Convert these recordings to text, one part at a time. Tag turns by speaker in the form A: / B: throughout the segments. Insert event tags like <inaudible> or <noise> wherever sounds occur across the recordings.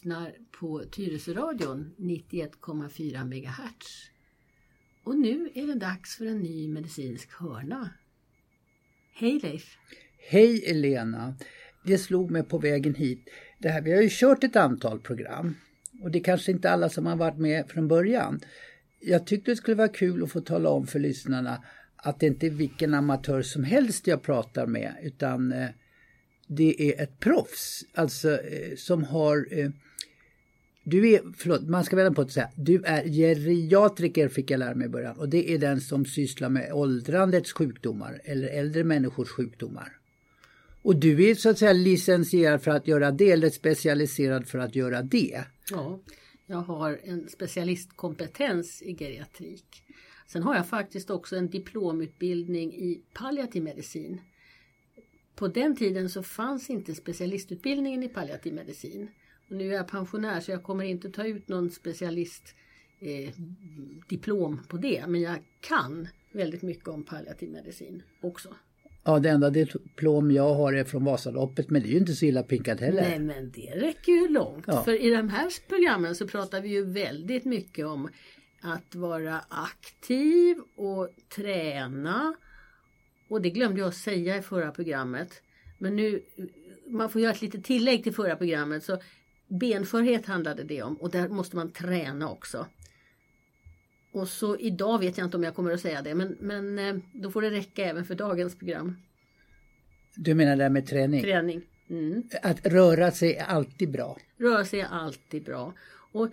A: Lyssnar på Tyresöradion 91,4 MHz. Och nu är det dags för en ny medicinsk hörna. Hej Leif!
B: Hej Elena! Det slog mig på vägen hit. Det här, vi har ju kört ett antal program och det är kanske inte alla som har varit med från början. Jag tyckte det skulle vara kul att få tala om för lyssnarna att det inte är vilken amatör som helst jag pratar med utan eh, det är ett proffs, alltså eh, som har eh, du är, förlåt, man ska vända på att säga, du är geriatriker fick jag lära mig i början och det är den som sysslar med åldrandets sjukdomar eller äldre människors sjukdomar. Och du är så att säga licensierad för att göra det eller specialiserad för att göra det.
A: Ja, jag har en specialistkompetens i geriatrik. Sen har jag faktiskt också en diplomutbildning i palliativ medicin. På den tiden så fanns inte specialistutbildningen i palliativ medicin. Nu är jag pensionär så jag kommer inte ta ut någon specialistdiplom eh, på det. Men jag kan väldigt mycket om palliativ medicin också.
B: Ja, det enda diplom jag har är från Vasaloppet men det är ju inte så illa pinkat heller.
A: Nej, men det räcker ju långt. Ja. För i de här programmen så pratar vi ju väldigt mycket om att vara aktiv och träna. Och det glömde jag säga i förra programmet. Men nu, man får göra ett litet tillägg till förra programmet. Så benförhet handlade det om och där måste man träna också. Och så idag vet jag inte om jag kommer att säga det men, men eh, då får det räcka även för dagens program.
B: Du menar det här med träning?
A: Träning. Mm.
B: Att röra sig är alltid bra?
A: Röra sig är alltid bra. Och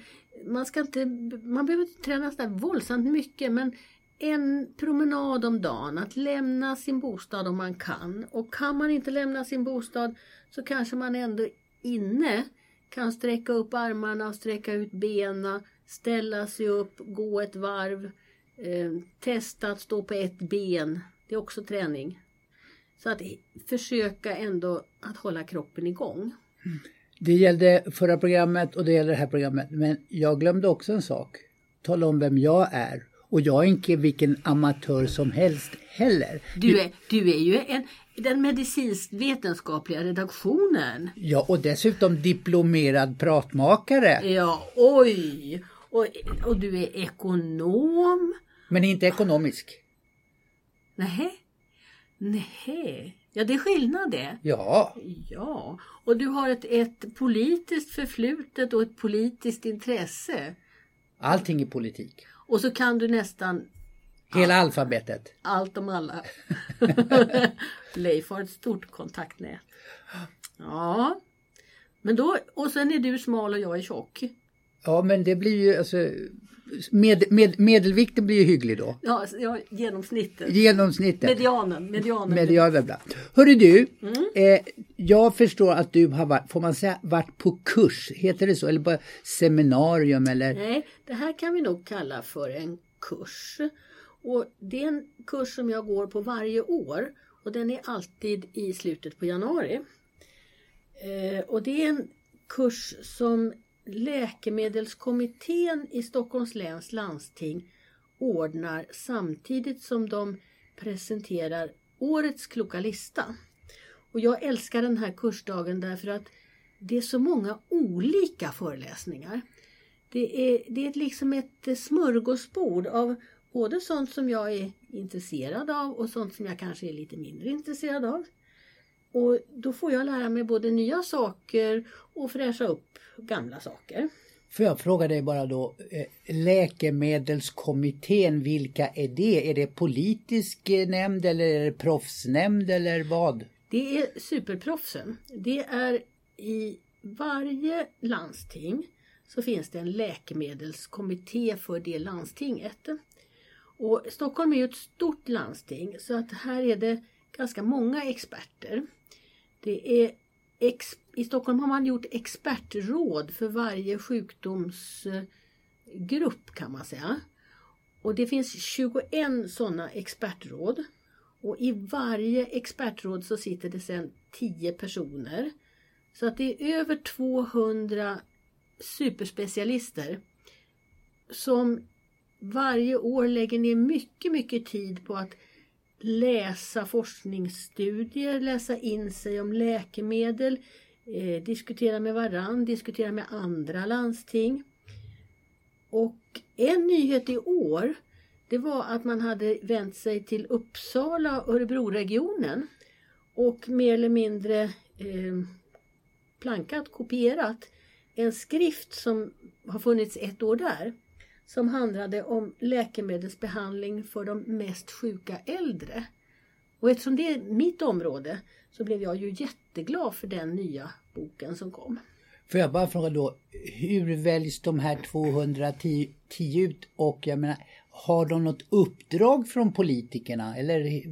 A: man, ska inte, man behöver inte träna så våldsamt mycket men en promenad om dagen, att lämna sin bostad om man kan. Och kan man inte lämna sin bostad så kanske man ändå inne kan sträcka upp armarna, sträcka ut benen, ställa sig upp, gå ett varv, eh, testa att stå på ett ben. Det är också träning. Så att försöka ändå att hålla kroppen igång.
B: Det gällde förra programmet och det gäller det här programmet. Men jag glömde också en sak. Tala om vem jag är. Och jag är inte vilken amatör som helst heller.
A: Du är, du är ju en, den medicinskt vetenskapliga redaktionen.
B: Ja, och dessutom diplomerad pratmakare.
A: Ja, oj! Och, och du är ekonom.
B: Men inte ekonomisk.
A: Nej. Nej. Ja, det är skillnad det.
B: Ja.
A: Ja. Och du har ett, ett politiskt förflutet och ett politiskt intresse.
B: Allting är politik.
A: Och så kan du nästan
B: Hela allt, alfabetet.
A: Allt om alla. <laughs> Leif har ett stort kontaktnät. Ja. Men då, och sen är du smal och jag är tjock.
B: Ja men det blir ju alltså med, med, medelvikten blir ju hygglig då.
A: Ja, ja genomsnittet.
B: Genomsnittet.
A: Medianen. medianen.
B: Medianen bra. Hörru du, mm. eh, jag förstår att du har varit, får man säga, varit på kurs, heter det så? Eller bara seminarium eller?
A: Nej, det här kan vi nog kalla för en kurs. Och det är en kurs som jag går på varje år och den är alltid i slutet på januari. Eh, och det är en kurs som Läkemedelskommittén i Stockholms läns landsting ordnar samtidigt som de presenterar årets kloka lista. Och jag älskar den här kursdagen därför att det är så många olika föreläsningar. Det är, det är liksom ett smörgåsbord av både sånt som jag är intresserad av och sånt som jag kanske är lite mindre intresserad av. Och då får jag lära mig både nya saker och fräscha upp gamla saker.
B: Får jag fråga dig bara då, eh, Läkemedelskommittén, vilka är det? Är det politisk eh, nämnd eller är det proffsnämnd eller vad?
A: Det är superproffsen. Det är i varje landsting så finns det en läkemedelskommitté för det landstinget. Och Stockholm är ju ett stort landsting så att här är det ganska många experter. Det är ex I Stockholm har man gjort expertråd för varje sjukdomsgrupp kan man säga. Och det finns 21 sådana expertråd. Och i varje expertråd så sitter det sedan 10 personer. Så att det är över 200 superspecialister som varje år lägger ner mycket, mycket tid på att läsa forskningsstudier, läsa in sig om läkemedel, eh, diskutera med varann, diskutera med andra landsting. Och en nyhet i år det var att man hade vänt sig till Uppsala och Örebroregionen och mer eller mindre eh, plankat, kopierat en skrift som har funnits ett år där som handlade om läkemedelsbehandling för de mest sjuka äldre. Och eftersom det är mitt område så blev jag ju jätteglad för den nya boken som kom.
B: Får jag bara fråga då, hur väljs de här 210 ut och jag menar, har de något uppdrag från politikerna eller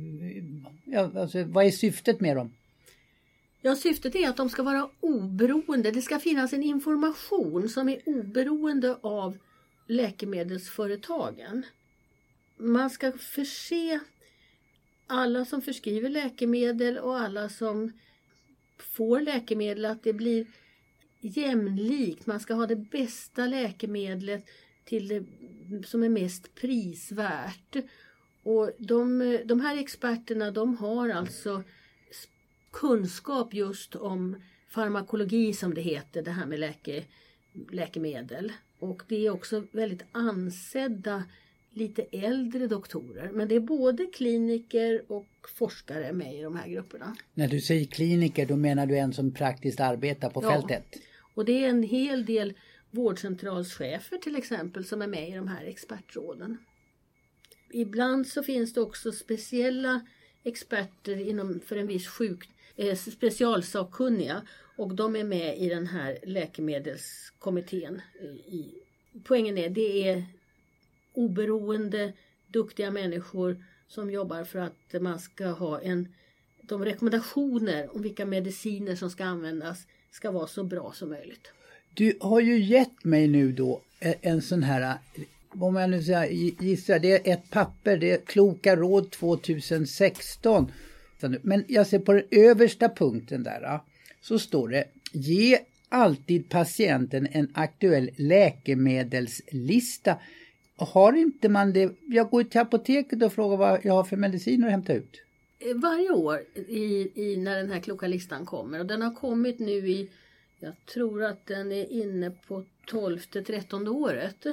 B: ja, alltså, vad är syftet med dem?
A: Ja, syftet är att de ska vara oberoende. Det ska finnas en information som är oberoende av läkemedelsföretagen. Man ska förse alla som förskriver läkemedel och alla som får läkemedel att det blir jämlikt. Man ska ha det bästa läkemedlet till det som är mest prisvärt. Och de, de här experterna de har alltså kunskap just om farmakologi som det heter, det här med läke, läkemedel. Och det är också väldigt ansedda lite äldre doktorer. Men det är både kliniker och forskare med i de här grupperna.
B: När du säger kliniker då menar du en som praktiskt arbetar på ja, fältet?
A: Och det är en hel del vårdcentralschefer till exempel som är med i de här expertråden. Ibland så finns det också speciella experter inom, för en viss sjuk, eh, specialsakkunniga och de är med i den här läkemedelskommittén. I, poängen är det är oberoende, duktiga människor som jobbar för att man ska ha en de rekommendationer om vilka mediciner som ska användas ska vara så bra som möjligt.
B: Du har ju gett mig nu då e, en sån här, om jag nu säger, gissar, det är ett papper, det är Kloka råd 2016. Men jag ser på den översta punkten där, så står det Ge alltid patienten en aktuell läkemedelslista. Har inte man det? Jag går till apoteket och frågar vad jag har för mediciner att hämta ut.
A: Eh, varje år i, i, när den här kloka listan kommer och den har kommit nu i jag tror att den är inne på 12-13 året.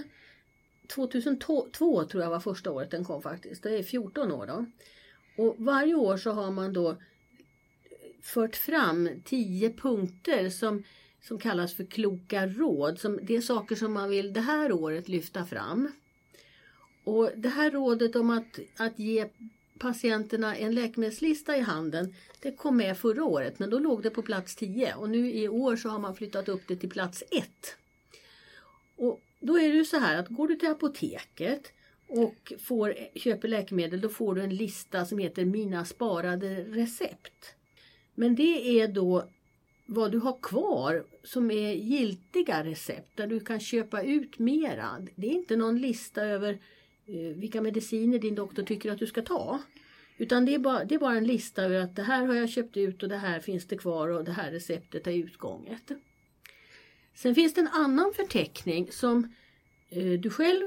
A: 2002 tror jag var första året den kom faktiskt. Det är 14 år då. Och varje år så har man då fört fram tio punkter som, som kallas för kloka råd. Som, det är saker som man vill det här året lyfta fram. Och det här rådet om att, att ge patienterna en läkemedelslista i handen. Det kom med förra året men då låg det på plats 10 och nu i år så har man flyttat upp det till plats 1. Och då är det ju så här att går du till apoteket och får, köper läkemedel då får du en lista som heter Mina sparade recept. Men det är då vad du har kvar som är giltiga recept där du kan köpa ut mera. Det är inte någon lista över eh, vilka mediciner din doktor tycker att du ska ta. Utan det är, bara, det är bara en lista över att det här har jag köpt ut och det här finns det kvar och det här receptet är utgånget. Sen finns det en annan förteckning som eh, du själv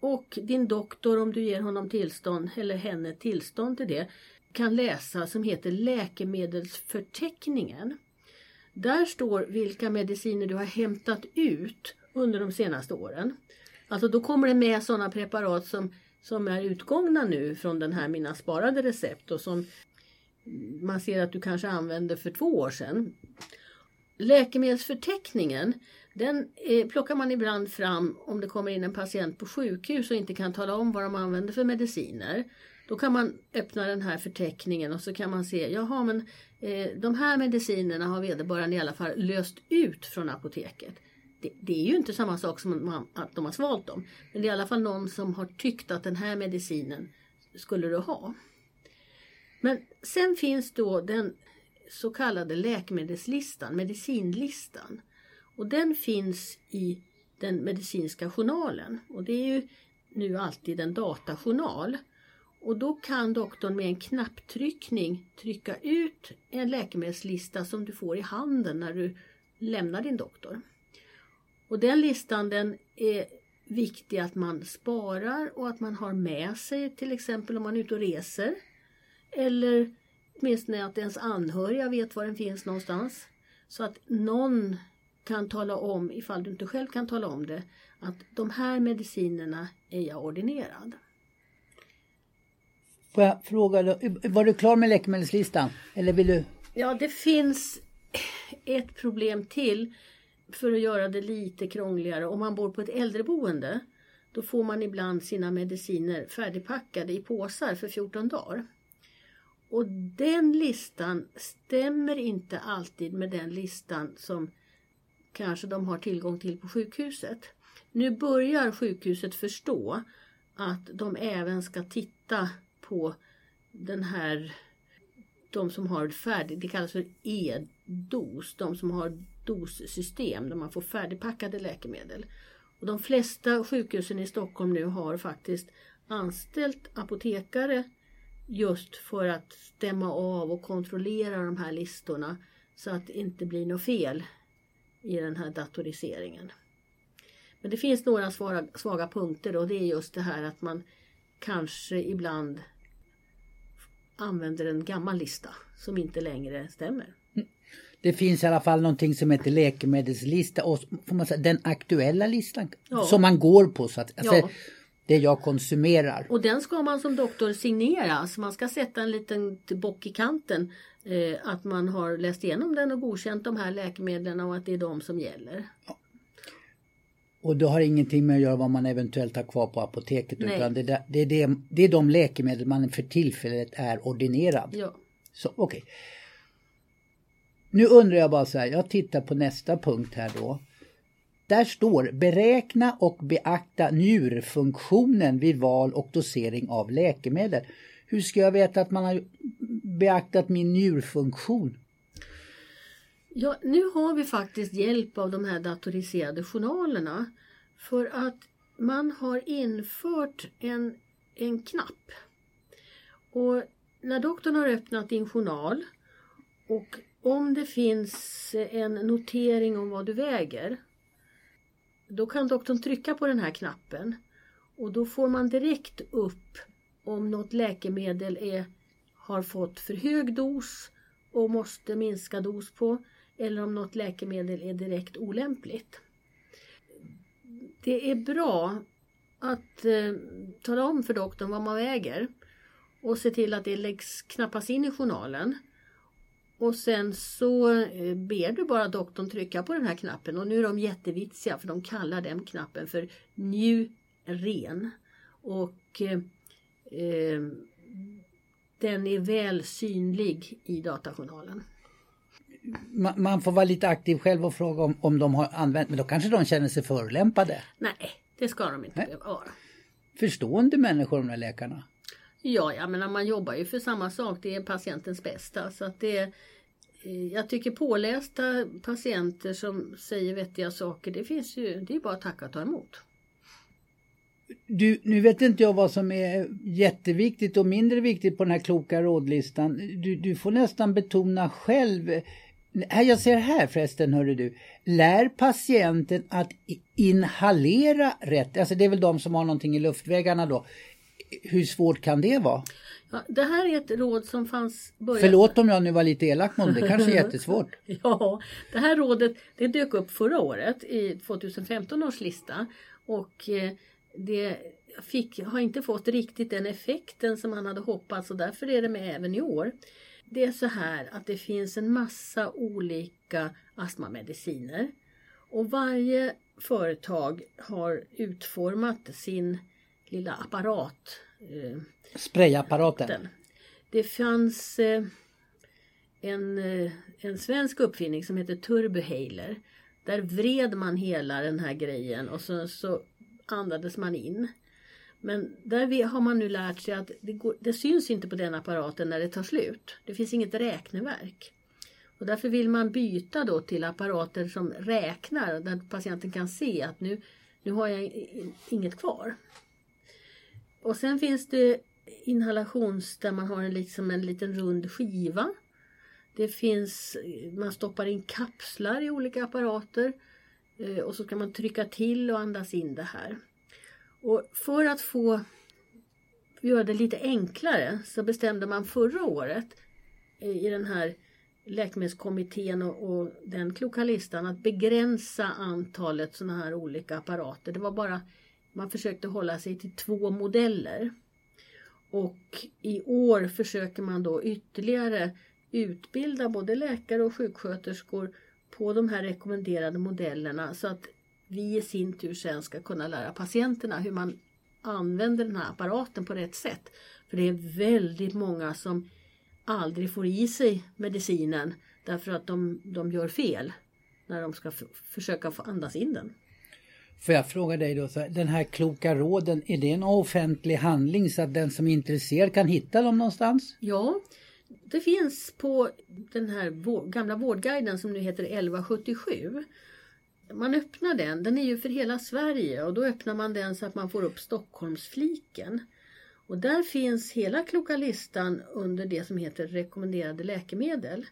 A: och din doktor, om du ger honom tillstånd eller henne tillstånd till det, kan läsa som heter Läkemedelsförteckningen. Där står vilka mediciner du har hämtat ut under de senaste åren. Alltså då kommer det med sådana preparat som, som är utgångna nu från den här Mina sparade recept och som man ser att du kanske använde för två år sedan. Läkemedelsförteckningen den eh, plockar man ibland fram om det kommer in en patient på sjukhus och inte kan tala om vad de använder för mediciner. Då kan man öppna den här förteckningen och så kan man se, jaha men eh, de här medicinerna har vederbörande i alla fall löst ut från apoteket det, det, är ju inte samma sak som man, att de har svalt dem. Men det är i alla fall någon som har tyckt att den här medicinen skulle du ha. Men sen finns då den så kallade läkemedelslistan, medicinlistan. Och den finns i den medicinska journalen. Och det är ju nu alltid en datajournal. Och då kan doktorn med en knapptryckning trycka ut en läkemedelslista som du får i handen när du lämnar din doktor. Och den listan den är viktig att man sparar och att man har med sig till exempel om man är ute och reser. Eller åtminstone att ens anhöriga vet var den finns någonstans. Så att någon kan tala om, ifall du inte själv kan tala om det, att de här medicinerna är jag ordinerad.
B: Får jag fråga, var du klar med läkemedelslistan? Eller vill du?
A: Ja, det finns ett problem till för att göra det lite krångligare. Om man bor på ett äldreboende då får man ibland sina mediciner färdigpackade i påsar för 14 dagar. Och den listan stämmer inte alltid med den listan som kanske de har tillgång till på sjukhuset. Nu börjar sjukhuset förstå att de även ska titta på den här, de som har färdig, det kallas för e-dos, de som har dossystem där man får färdigpackade läkemedel. Och de flesta sjukhusen i Stockholm nu har faktiskt anställt apotekare just för att stämma av och kontrollera de här listorna så att det inte blir något fel i den här datoriseringen. Men det finns några svaga, svaga punkter och det är just det här att man kanske ibland använder en gammal lista som inte längre stämmer.
B: Det finns i alla fall någonting som heter läkemedelslista och får man säga, den aktuella listan ja. som man går på. Så att, alltså, ja. Det jag konsumerar.
A: Och den ska man som doktor signera. Så man ska sätta en liten bock i kanten. Eh, att man har läst igenom den och godkänt de här läkemedlen och att det är de som gäller. Ja.
B: Och det har ingenting med att göra vad man eventuellt har kvar på apoteket. Nej. Utan det, det, är det, det är de läkemedel man för tillfället är ordinerad.
A: Ja.
B: Så, okay. Nu undrar jag bara så här, jag tittar på nästa punkt här då. Där står beräkna och beakta njurfunktionen vid val och dosering av läkemedel. Hur ska jag veta att man har beaktat min njurfunktion?
A: Ja, nu har vi faktiskt hjälp av de här datoriserade journalerna. För att man har infört en, en knapp. Och när doktorn har öppnat din journal och om det finns en notering om vad du väger då kan doktorn trycka på den här knappen och då får man direkt upp om något läkemedel är, har fått för hög dos och måste minska dos på eller om något läkemedel är direkt olämpligt. Det är bra att eh, tala om för doktorn vad man väger och se till att det läggs knappas in i journalen. Och sen så eh, ber du bara doktorn trycka på den här knappen och nu är de jättevitsiga för de kallar den knappen för njuren. Och eh, eh, den är väl synlig i datajournalen.
B: Man får vara lite aktiv själv och fråga om, om de har använt, men då kanske de känner sig förolämpade?
A: Nej, det ska de inte behöva vara.
B: Förstående människor de där läkarna?
A: Ja, jag menar man jobbar ju för samma sak, det är patientens bästa. Så att det, eh, jag tycker pålästa patienter som säger vettiga saker, det finns ju, det är bara att tacka och ta emot.
B: Du, nu vet inte jag vad som är jätteviktigt och mindre viktigt på den här kloka rådlistan. Du, du får nästan betona själv. Jag ser här förresten, hörru du. Lär patienten att inhalera rätt. Alltså det är väl de som har någonting i luftvägarna då hur svårt kan det vara?
A: Ja, det här är ett råd som fanns
B: börjat... Förlåt om jag nu var lite elak mot det <laughs> kanske är jättesvårt.
A: ja, det här rådet det dök upp förra året i 2015 års lista och eh, det fick, har inte fått riktigt den effekten som man hade hoppats och därför är det med även i år. Det är så här att det finns en massa olika astmamediciner och varje företag har utformat sin lilla apparat.
B: Eh, Sprayapparaten.
A: Det fanns eh, en, eh, en svensk uppfinning som heter Turbohaler. Där vred man hela den här grejen och så, så andades man in. Men där har man nu lärt sig att det, går, det syns inte på den apparaten när det tar slut. Det finns inget räkneverk. Och därför vill man byta då till apparater som räknar där patienten kan se att nu, nu har jag inget kvar. Och sen finns det inhalations där man har en, liksom en liten rund skiva. Det finns, man stoppar in kapslar i olika apparater eh, och så kan man trycka till och andas in det här. Och för att få göra det lite enklare så bestämde man förra året eh, i den här Läkemedelskommittén och, och den kloka listan att begränsa antalet sådana här olika apparater. Det var bara, man försökte hålla sig till två modeller. Och i år försöker man då ytterligare utbilda både läkare och sjuksköterskor på de här rekommenderade modellerna så att vi i sin tur sen ska kunna lära patienterna hur man använder den här apparaten på rätt sätt. För det är väldigt många som aldrig får i sig medicinen därför att de, de gör fel när de ska försöka få andas in den.
B: Får jag fråga dig då, så den här kloka råden, är det en offentlig handling så att den som är intresserad kan hitta dem någonstans?
A: Ja, det finns på den här gamla vårdguiden som nu heter 1177. Man öppnar den, den är ju för hela Sverige och då öppnar man den så att man får upp Stockholmsfliken. Och där finns hela kloka listan under det som heter rekommenderade läkemedel.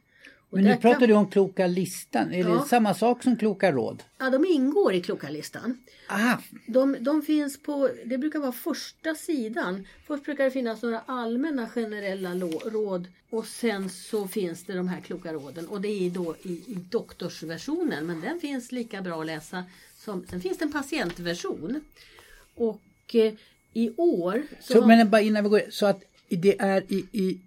B: Men nu pratar kan... du om kloka listan, är ja. det samma sak som kloka råd?
A: Ja, de ingår i kloka listan.
B: Aha.
A: De, de finns på, det brukar vara första sidan. Först brukar det finnas några allmänna generella råd och sen så finns det de här kloka råden och det är då i, i doktorsversionen men den finns lika bra att läsa som, sen finns det en patientversion. Och eh, i år...
B: Så, så men bara innan vi går så att det är i, i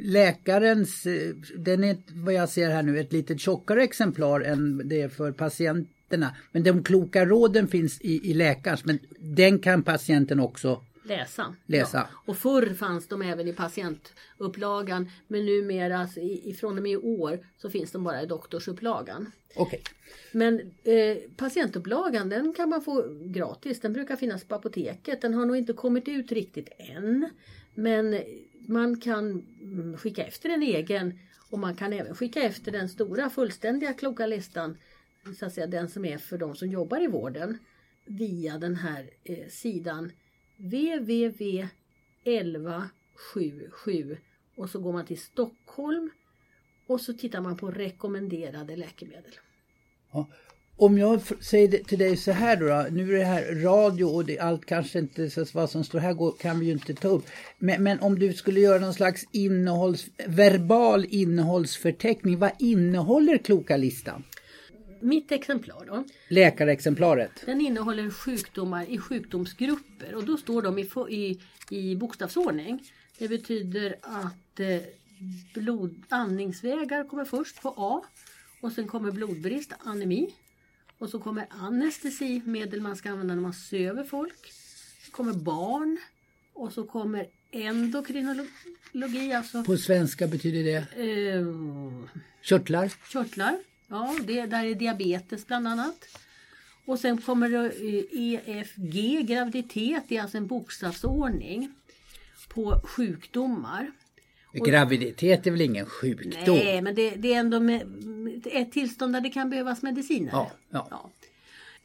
B: läkarens, eh, den är vad jag ser här nu ett lite tjockare exemplar än det är för patienterna. Men de kloka råden finns i, i läkarens, men den kan patienten också
A: läsa.
B: läsa. Ja.
A: Och förr fanns de även i patientupplagan men numera ifrån och med i år så finns de bara i doktorsupplagan.
B: Okay.
A: Men eh, patientupplagan den kan man få gratis. Den brukar finnas på apoteket. Den har nog inte kommit ut riktigt än. Men man kan mm, skicka efter en egen och man kan även skicka efter den stora fullständiga kloka listan. Så att säga den som är för de som jobbar i vården. Via den här eh, sidan www.1177 och så går man till Stockholm och så tittar man på rekommenderade läkemedel.
B: Ja. Om jag säger till dig så här då, då, nu är det här radio och det, allt kanske inte, så vad som står här går, kan vi ju inte ta upp. Men, men, om du skulle göra någon slags innehålls, verbal innehållsförteckning, vad innehåller kloka listan?
A: Mitt exemplar då.
B: Läkarexemplaret.
A: Den innehåller sjukdomar i sjukdomsgrupper och då står de i, i, i bokstavsordning. Det betyder att eh, blod, andningsvägar kommer först på A och sen kommer blodbrist, anemi. Och så kommer anestesimedel man ska använda när man söver folk. Så kommer barn och så kommer endokrinologi. Alltså,
B: På svenska betyder det?
A: Eh,
B: körtlar?
A: Körtlar. Ja, det, där är diabetes bland annat. Och sen kommer det EFG, eh, e graviditet, det är alltså en bokstavsordning på sjukdomar.
B: Graviditet är väl ingen sjukdom?
A: Nej, men det, det är ändå med, ett tillstånd där det kan behövas mediciner.
B: Ja, ja.
A: ja.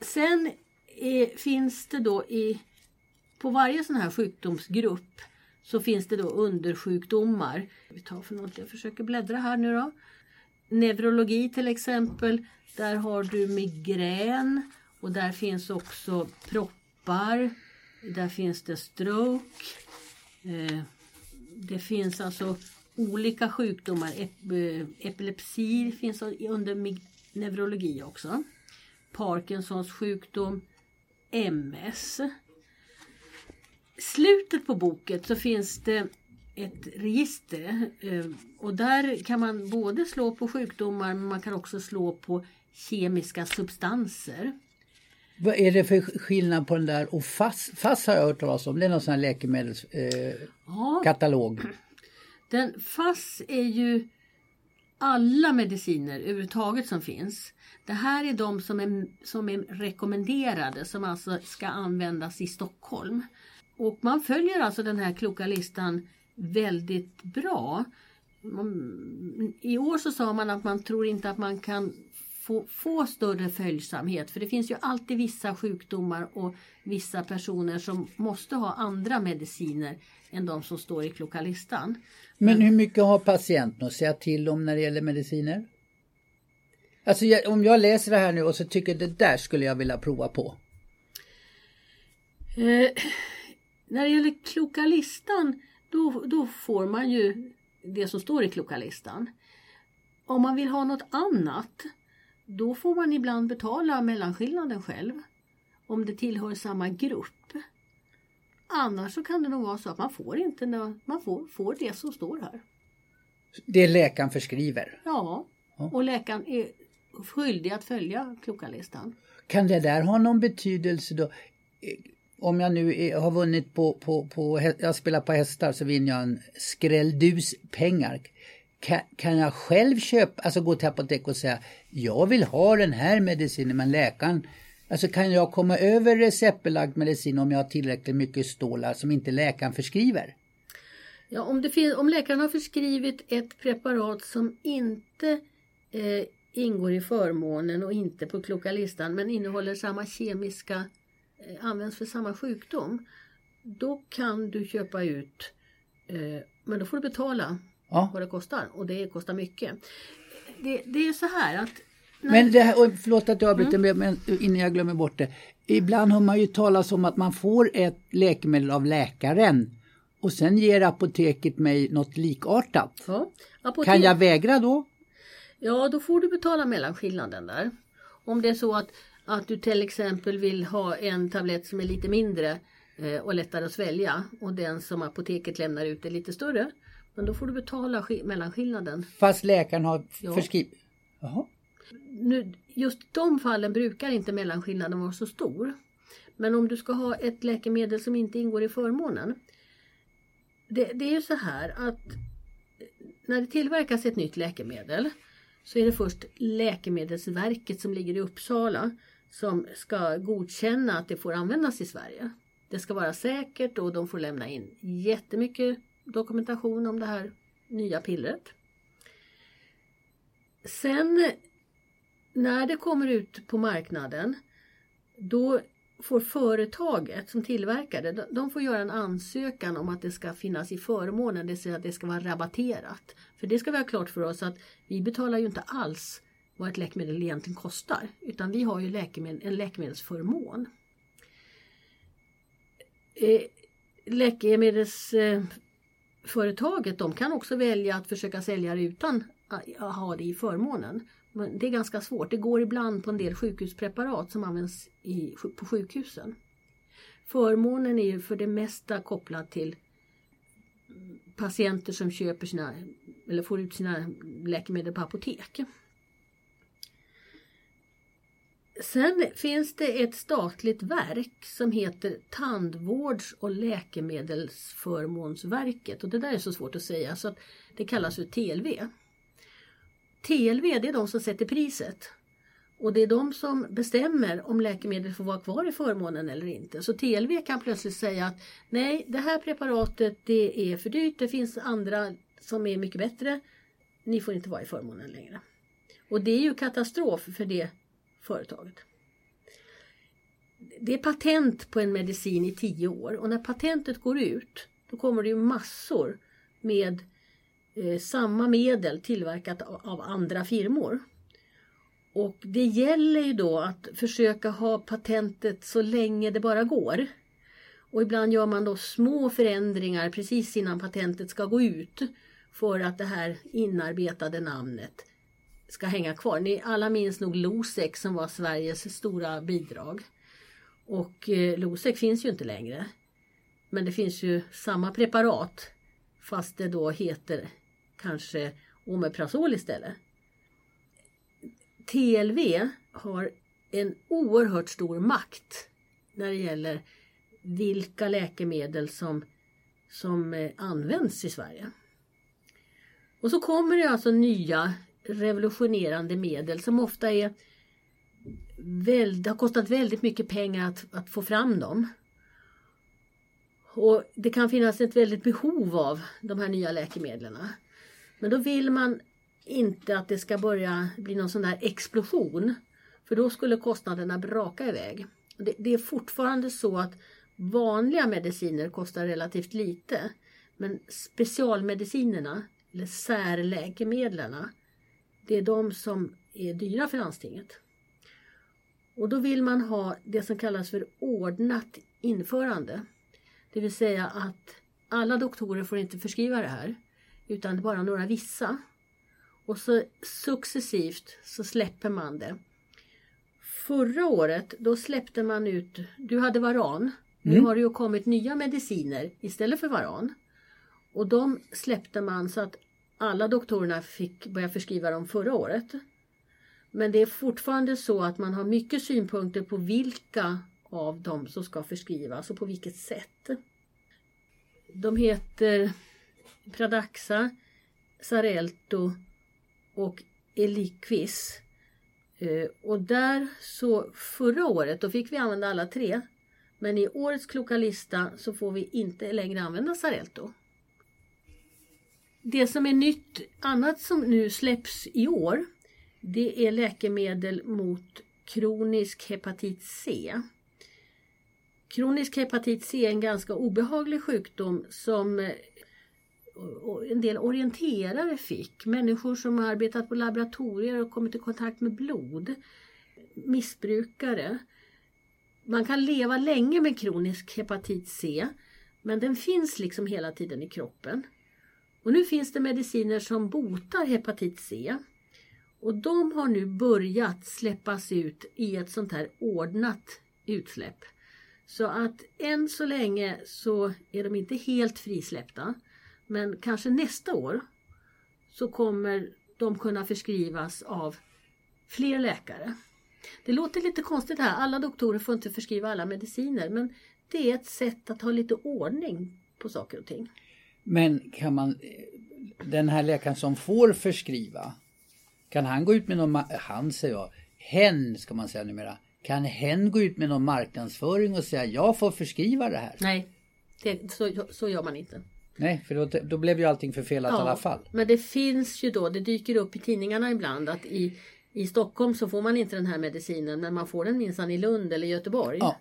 A: Sen är, finns det då i, på varje sån här sjukdomsgrupp så finns det då undersjukdomar. Vi tar för något, jag försöker bläddra här nu då. Neurologi till exempel, där har du migrän och där finns också proppar. Där finns det stroke. Eh, det finns alltså olika sjukdomar. Eh, epilepsi finns under neurologi också. Parkinsons sjukdom, MS. Slutet på boken så finns det ett register eh, och där kan man både slå på sjukdomar men man kan också slå på kemiska substanser.
B: Vad är det för skillnad på den där och FASS? FASS har jag hört talas om, det är någon sån här läkemedelskatalog. Eh, ja.
A: Den FASS är ju alla mediciner överhuvudtaget som finns. Det här är de som är, som är rekommenderade som alltså ska användas i Stockholm. Och man följer alltså den här kloka listan väldigt bra. I år så sa man att man tror inte att man kan få, få större följsamhet för det finns ju alltid vissa sjukdomar och vissa personer som måste ha andra mediciner än de som står i kloka listan.
B: Men hur mycket har patienten att säga till om när det gäller mediciner? Alltså jag, om jag läser det här nu och så tycker det där skulle jag vilja prova på.
A: Eh, när det gäller kloka listan då, då får man ju det som står i kloka listan. om man vill ha något annat då får man ibland betala mellanskillnaden själv. Om det tillhör samma grupp. Annars så kan det nog vara så att man får inte man får, får det som står här.
B: Det läkaren förskriver?
A: Ja, och läkaren är skyldig att följa kloka-listan.
B: Kan det där ha någon betydelse då? Om jag nu är, har vunnit på, på, på, jag spelar på hästar så vinner jag en skrälldus pengar. Kan, kan jag själv köpa, alltså gå till apotek och säga jag vill ha den här medicinen men läkaren Alltså kan jag komma över receptbelagd medicin om jag har tillräckligt mycket stålar som inte läkaren förskriver?
A: Ja, om, det finns, om läkaren har förskrivit ett preparat som inte eh, ingår i förmånen och inte på kloka listan men innehåller samma kemiska, eh, används för samma sjukdom. Då kan du köpa ut, eh, men då får du betala ja. vad det kostar och det kostar mycket. Det, det är så här att
B: men det här, förlåt att jag avbryter mm. men innan jag glömmer bort det. Ibland har man ju talat om att man får ett läkemedel av läkaren och sen ger apoteket mig något likartat. Ja, apotek... Kan jag vägra då?
A: Ja, då får du betala mellanskillnaden där. Om det är så att, att du till exempel vill ha en tablett som är lite mindre eh, och lättare att svälja och den som apoteket lämnar ut är lite större. Men då får du betala mellanskillnaden.
B: Fast läkaren har ja. förskrivit? Jaha.
A: Nu, just de fallen brukar inte mellanskillnaden vara så stor. Men om du ska ha ett läkemedel som inte ingår i förmånen. Det, det är ju så här att när det tillverkas ett nytt läkemedel så är det först Läkemedelsverket som ligger i Uppsala som ska godkänna att det får användas i Sverige. Det ska vara säkert och de får lämna in jättemycket dokumentation om det här nya pillret. Sen när det kommer ut på marknaden då får företaget som tillverkar det, de får göra en ansökan om att det ska finnas i förmånen, det vill säga att det ska vara rabatterat. För det ska vi ha klart för oss att vi betalar ju inte alls vad ett läkemedel egentligen kostar, utan vi har ju läkemedel, en läkemedelsförmån. Eh, eh Företaget de kan också välja att försöka sälja det utan att ha det i förmånen. Men det är ganska svårt. Det går ibland på en del sjukhuspreparat som används i, på sjukhusen. Förmånen är ju för det mesta kopplad till patienter som köper sina eller får ut sina läkemedel på apotek. Sen finns det ett statligt verk som heter Tandvårds och läkemedelsförmånsverket och det där är så svårt att säga så att det kallas för TLV. TLV det är de som sätter priset. Och det är de som bestämmer om läkemedel får vara kvar i förmånen eller inte. Så TLV kan plötsligt säga att nej, det här preparatet det är för dyrt, det finns andra som är mycket bättre. Ni får inte vara i förmånen längre. Och det är ju katastrof för det företaget. Det är patent på en medicin i tio år och när patentet går ut då kommer det ju massor med Eh, samma medel tillverkat av andra firmor. Och det gäller ju då att försöka ha patentet så länge det bara går. Och ibland gör man då små förändringar precis innan patentet ska gå ut för att det här inarbetade namnet ska hänga kvar. Ni alla minns nog Losec som var Sveriges stora bidrag. Och eh, Losec finns ju inte längre. Men det finns ju samma preparat fast det då heter kanske Omeprazol istället. TLV har en oerhört stor makt när det gäller vilka läkemedel som, som eh, används i Sverige. Och så kommer det alltså nya revolutionerande medel som ofta är väldigt, har kostat väldigt mycket pengar att, att få fram dem. Och Det kan finnas ett väldigt behov av de här nya läkemedlen. Men då vill man inte att det ska börja bli någon sån där explosion. För då skulle kostnaderna braka iväg. Det, det är fortfarande så att vanliga mediciner kostar relativt lite. Men specialmedicinerna, eller särläkemedlen, det är de som är dyra för landstinget. Och då vill man ha det som kallas för ordnat införande. Det vill säga att alla doktorer får inte förskriva det här utan bara några vissa. och så successivt så släpper man det. Förra året då släppte man ut, du hade varan. Nu
B: Mm.
A: har det ju kommit nya mediciner istället för varan. Och de släppte man så att alla doktorerna fick börja förskriva dem förra året. Men det är fortfarande så att man har mycket synpunkter på vilka av dem som ska förskrivas och på vilket sätt. De heter Pradaxa, Sarelto och Eliquis. Eh, och där så förra året då fick vi använda alla tre. Men i årets kloka lista så får vi inte längre använda Sarelto. Det som är nytt, annat som nu släpps i år, det är läkemedel mot kronisk hepatit C. Kronisk hepatit C är en ganska obehaglig sjukdom som eh, en del orienterare fick. Människor som har arbetat på laboratorier och kommit i kontakt med blod. Missbrukare. Man kan leva länge med kronisk hepatit C men den finns liksom hela tiden i kroppen. Och nu finns det mediciner som botar hepatit C. Och de har nu börjat släppas ut i ett sånt här ordnat utsläpp. Så att än så länge så är de inte helt frisläppta. Men kanske nästa år så kommer de kunna förskrivas av fler läkare. Det låter lite konstigt här, alla doktorer får inte förskriva alla mediciner men det är ett sätt att ha lite ordning på saker och ting.
B: Men kan man, den här läkaren som får förskriva, kan han gå ut med någon, han säger jag, hen ska man säga numera, kan hen gå ut med någon marknadsföring och säga jag får förskriva det här?
A: Nej, det, så, så gör man inte.
B: Nej, för då, då blev ju allting förfelat i alla fall.
A: Men det finns ju då, det dyker upp i tidningarna ibland att i, i Stockholm så får man inte den här medicinen men man får den minsann i Lund eller Göteborg.
B: Ja.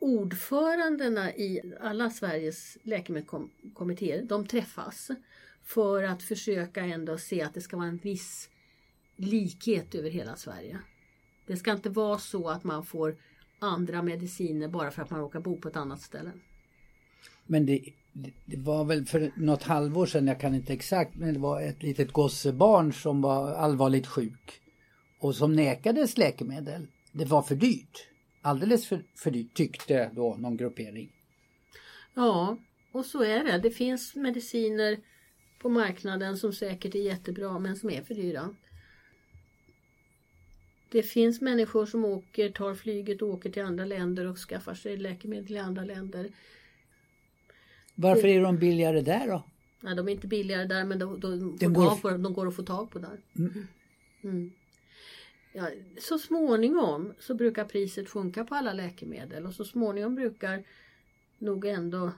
A: Ordförandena i alla Sveriges läkemedelskommittéer, de träffas för att försöka ändå se att det ska vara en viss likhet över hela Sverige. Det ska inte vara så att man får andra mediciner bara för att man råkar bo på ett annat ställe.
B: Men det, det- var väl för något halvår sedan, jag kan inte exakt, men det var ett litet gossebarn som var allvarligt sjuk och som nekades läkemedel. Det var för dyrt. Alldeles för, för dyrt tyckte då någon gruppering.
A: Ja, och så är det. Det finns mediciner på marknaden som säkert är jättebra men som är för dyra. Det finns människor som åker, tar flyget och åker till andra länder och skaffar sig läkemedel i andra länder.
B: Varför är de billigare där då?
A: Nej, de är inte billigare där men de, de, får
B: går
A: tag
B: f-
A: på, dem, de går att få tag på där. Mm. Ja, så småningom så brukar priset sjunka på alla läkemedel och så småningom brukar nog ändå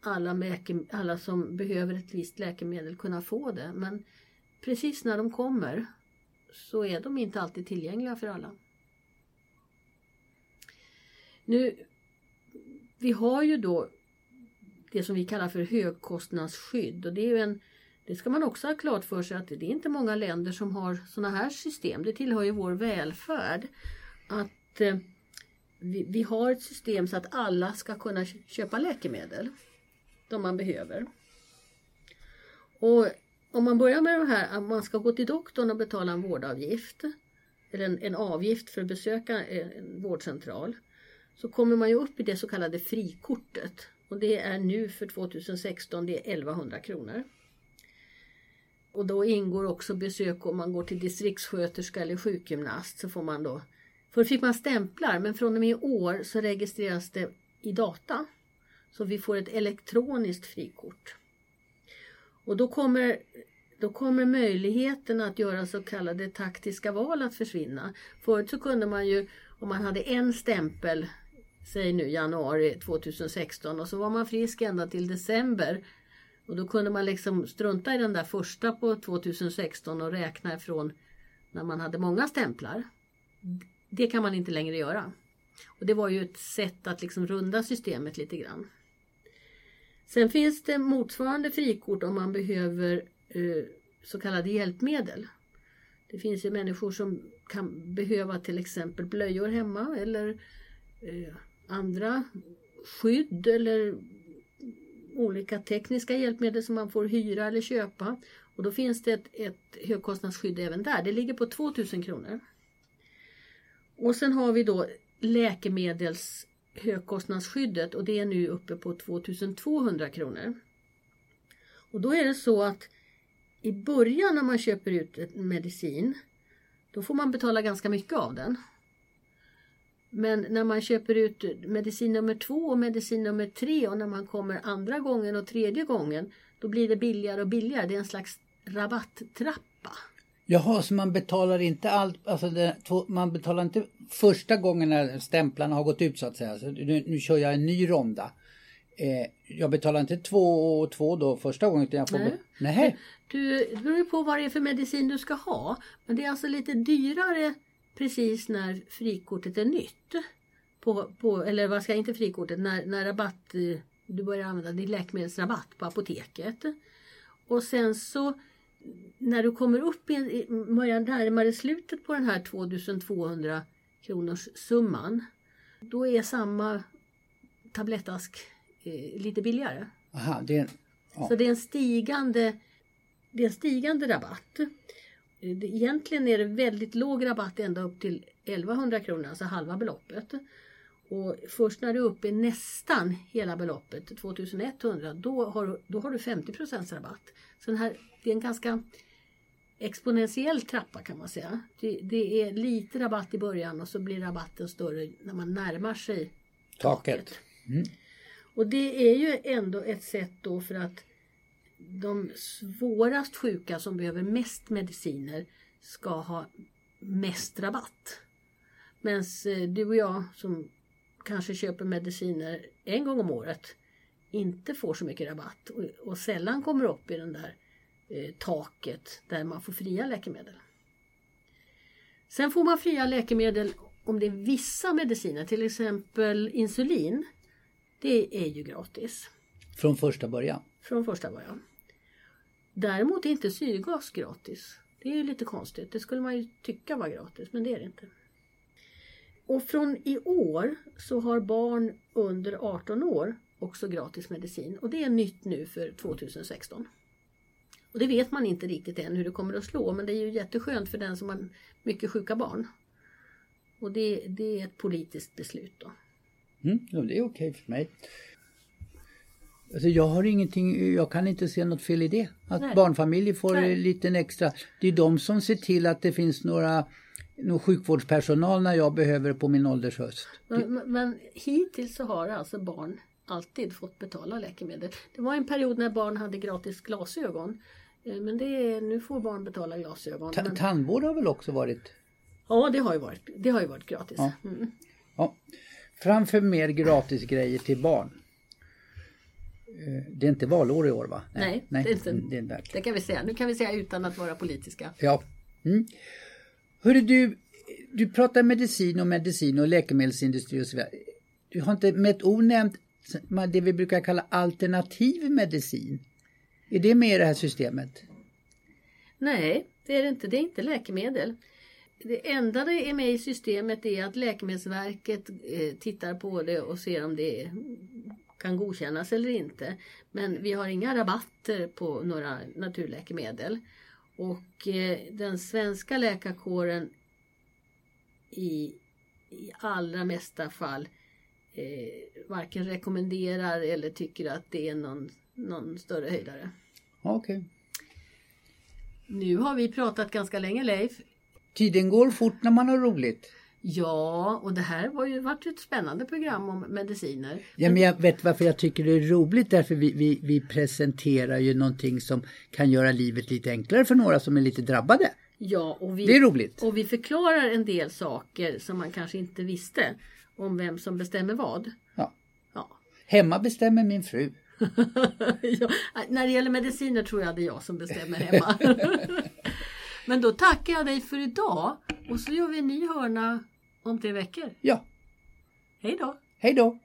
A: alla, läke, alla som behöver ett visst läkemedel kunna få det. Men precis när de kommer så är de inte alltid tillgängliga för alla. Nu, vi har ju då det som vi kallar för högkostnadsskydd och det är ju en det ska man också ha klart för sig att det är inte många länder som har sådana här system. Det tillhör ju vår välfärd. Att eh, vi, vi har ett system så att alla ska kunna köpa läkemedel. De man behöver. Och om man börjar med det här att man ska gå till doktorn och betala en vårdavgift. Eller en, en avgift för att besöka en, en vårdcentral. Så kommer man ju upp i det så kallade frikortet. Och det är nu för 2016 det är 1100 kronor. Och då ingår också besök om man går till distriktssköterska eller sjukgymnast så får man då Förr fick man stämplar men från och med i år så registreras det i data. Så vi får ett elektroniskt frikort. Och då kommer, då kommer möjligheten att göra så kallade taktiska val att försvinna. Förut så kunde man ju, om man hade en stämpel, säg nu januari 2016 och så var man frisk ända till december och då kunde man liksom strunta i den där första på 2016 och räkna ifrån när man hade många stämplar. Det kan man inte längre göra. Och det var ju ett sätt att liksom runda systemet lite grann. Sen finns det motsvarande frikort om man behöver eh, så kallade hjälpmedel. Det finns ju människor som kan behöva till exempel blöjor hemma eller eh, andra skydd eller olika tekniska hjälpmedel som man får hyra eller köpa. Och då finns det ett, ett högkostnadsskydd även där. Det ligger på 2000 kronor. Och sen har vi då läkemedels högkostnadsskyddet och det är nu uppe på 2200 kronor. Och då är det så att i början när man köper ut medicin då får man betala ganska mycket av den. Men när man köper ut medicin nummer två och medicin nummer tre och när man kommer andra gången och tredje gången då blir det billigare och billigare. Det är en slags rabatttrappa.
B: Jaha, så man betalar inte allt, alltså det, man betalar inte första gången när stämplarna har gått ut så att säga. Så nu, nu kör jag en ny ronda. Eh, jag betalar inte två och två då första gången utan jag får...
A: Nej.
B: Nej.
A: Du, det beror ju på vad det är för medicin du ska ha. Men det är alltså lite dyrare precis när frikortet är nytt. På, på, eller vad ska inte frikortet, när, när rabatt, eh, du börjar använda din läkemedelsrabatt på apoteket. Och sen så när du kommer upp i, börjar närmare slutet på den här 2200 kronors summan. Då är samma tablettask eh, lite billigare.
B: Aha, det är,
A: ja. Så det är en stigande, det är en stigande rabatt. Egentligen är det väldigt låg rabatt ända upp till 1100 kronor, alltså halva beloppet. Och först när du är uppe i nästan hela beloppet, 2100, då har, då har du 50 rabatt. Så den här, det är en ganska exponentiell trappa kan man säga. Det, det, är lite rabatt i början och så blir rabatten större när man närmar sig taket. taket. Mm. Och det är ju ändå ett sätt då för att de svårast sjuka som behöver mest mediciner ska ha mest rabatt. Medan eh, du och jag som kanske köper mediciner en gång om året inte får så mycket rabatt och, och sällan kommer upp i den där eh, taket där man får fria läkemedel. Sen får man fria läkemedel om det är vissa mediciner, till exempel insulin. Det är ju gratis.
B: Från första början?
A: Från första början. Däremot är inte syrgas gratis. Det är ju lite konstigt. Det skulle man ju tycka var gratis, men det är det inte. Och från i år så har barn under 18 år också gratis medicin och det är nytt nu för 2016. Och det vet man inte riktigt än hur det kommer att slå men det är ju jätteskönt för den som har mycket sjuka barn. Och det, det är ett politiskt beslut då.
B: Mm, det är okej för mig. Alltså jag har ingenting, jag kan inte se något fel i det. Att Nej. barnfamiljer får Nej. lite extra. Det är de som ser till att det finns några någon sjukvårdspersonal när jag behöver på min åldershöst.
A: Men, men, men hittills så har alltså barn alltid fått betala läkemedel. Det var en period när barn hade gratis glasögon. Eh, men det är, nu får barn betala glasögon.
B: Ta, men... Tandvård har väl också varit?
A: Ja, det har ju varit, det har ju varit gratis. Ja. Mm.
B: Ja. Framför mer gratis grejer till barn. Eh, det är inte valår i år va?
A: Nej, Nej, Nej det, är inte. Det, är det kan vi säga. Nu kan vi säga utan att vara politiska.
B: Ja. Mm. Hörru du, du pratar medicin och medicin och läkemedelsindustri och så vidare. Du har inte med ett ord nämnt det vi brukar kalla alternativ medicin. Är det med i det här systemet?
A: Nej, det är det inte. Det är inte läkemedel. Det enda det är med i systemet är att Läkemedelsverket eh, tittar på det och ser om det kan godkännas eller inte. Men vi har inga rabatter på några naturläkemedel. Och eh, den svenska läkarkåren i, i allra mesta fall eh, varken rekommenderar eller tycker att det är någon, någon större höjdare.
B: Okej. Okay.
A: Nu har vi pratat ganska länge Leif.
B: Tiden går fort när man har roligt.
A: Ja, och det här var ju varit ett spännande program om mediciner.
B: Ja, men jag vet varför jag tycker det är roligt. Därför vi, vi, vi presenterar ju någonting som kan göra livet lite enklare för några som är lite drabbade.
A: Ja, och vi,
B: det är roligt.
A: Och vi förklarar en del saker som man kanske inte visste om vem som bestämmer vad.
B: Ja. ja. Hemma bestämmer min fru. <laughs>
A: ja, när det gäller mediciner tror jag det är jag som bestämmer hemma. <laughs> Men då tackar jag dig för idag och så gör vi en ny hörna om tre veckor.
B: Ja.
A: Hej då.
B: Hej då.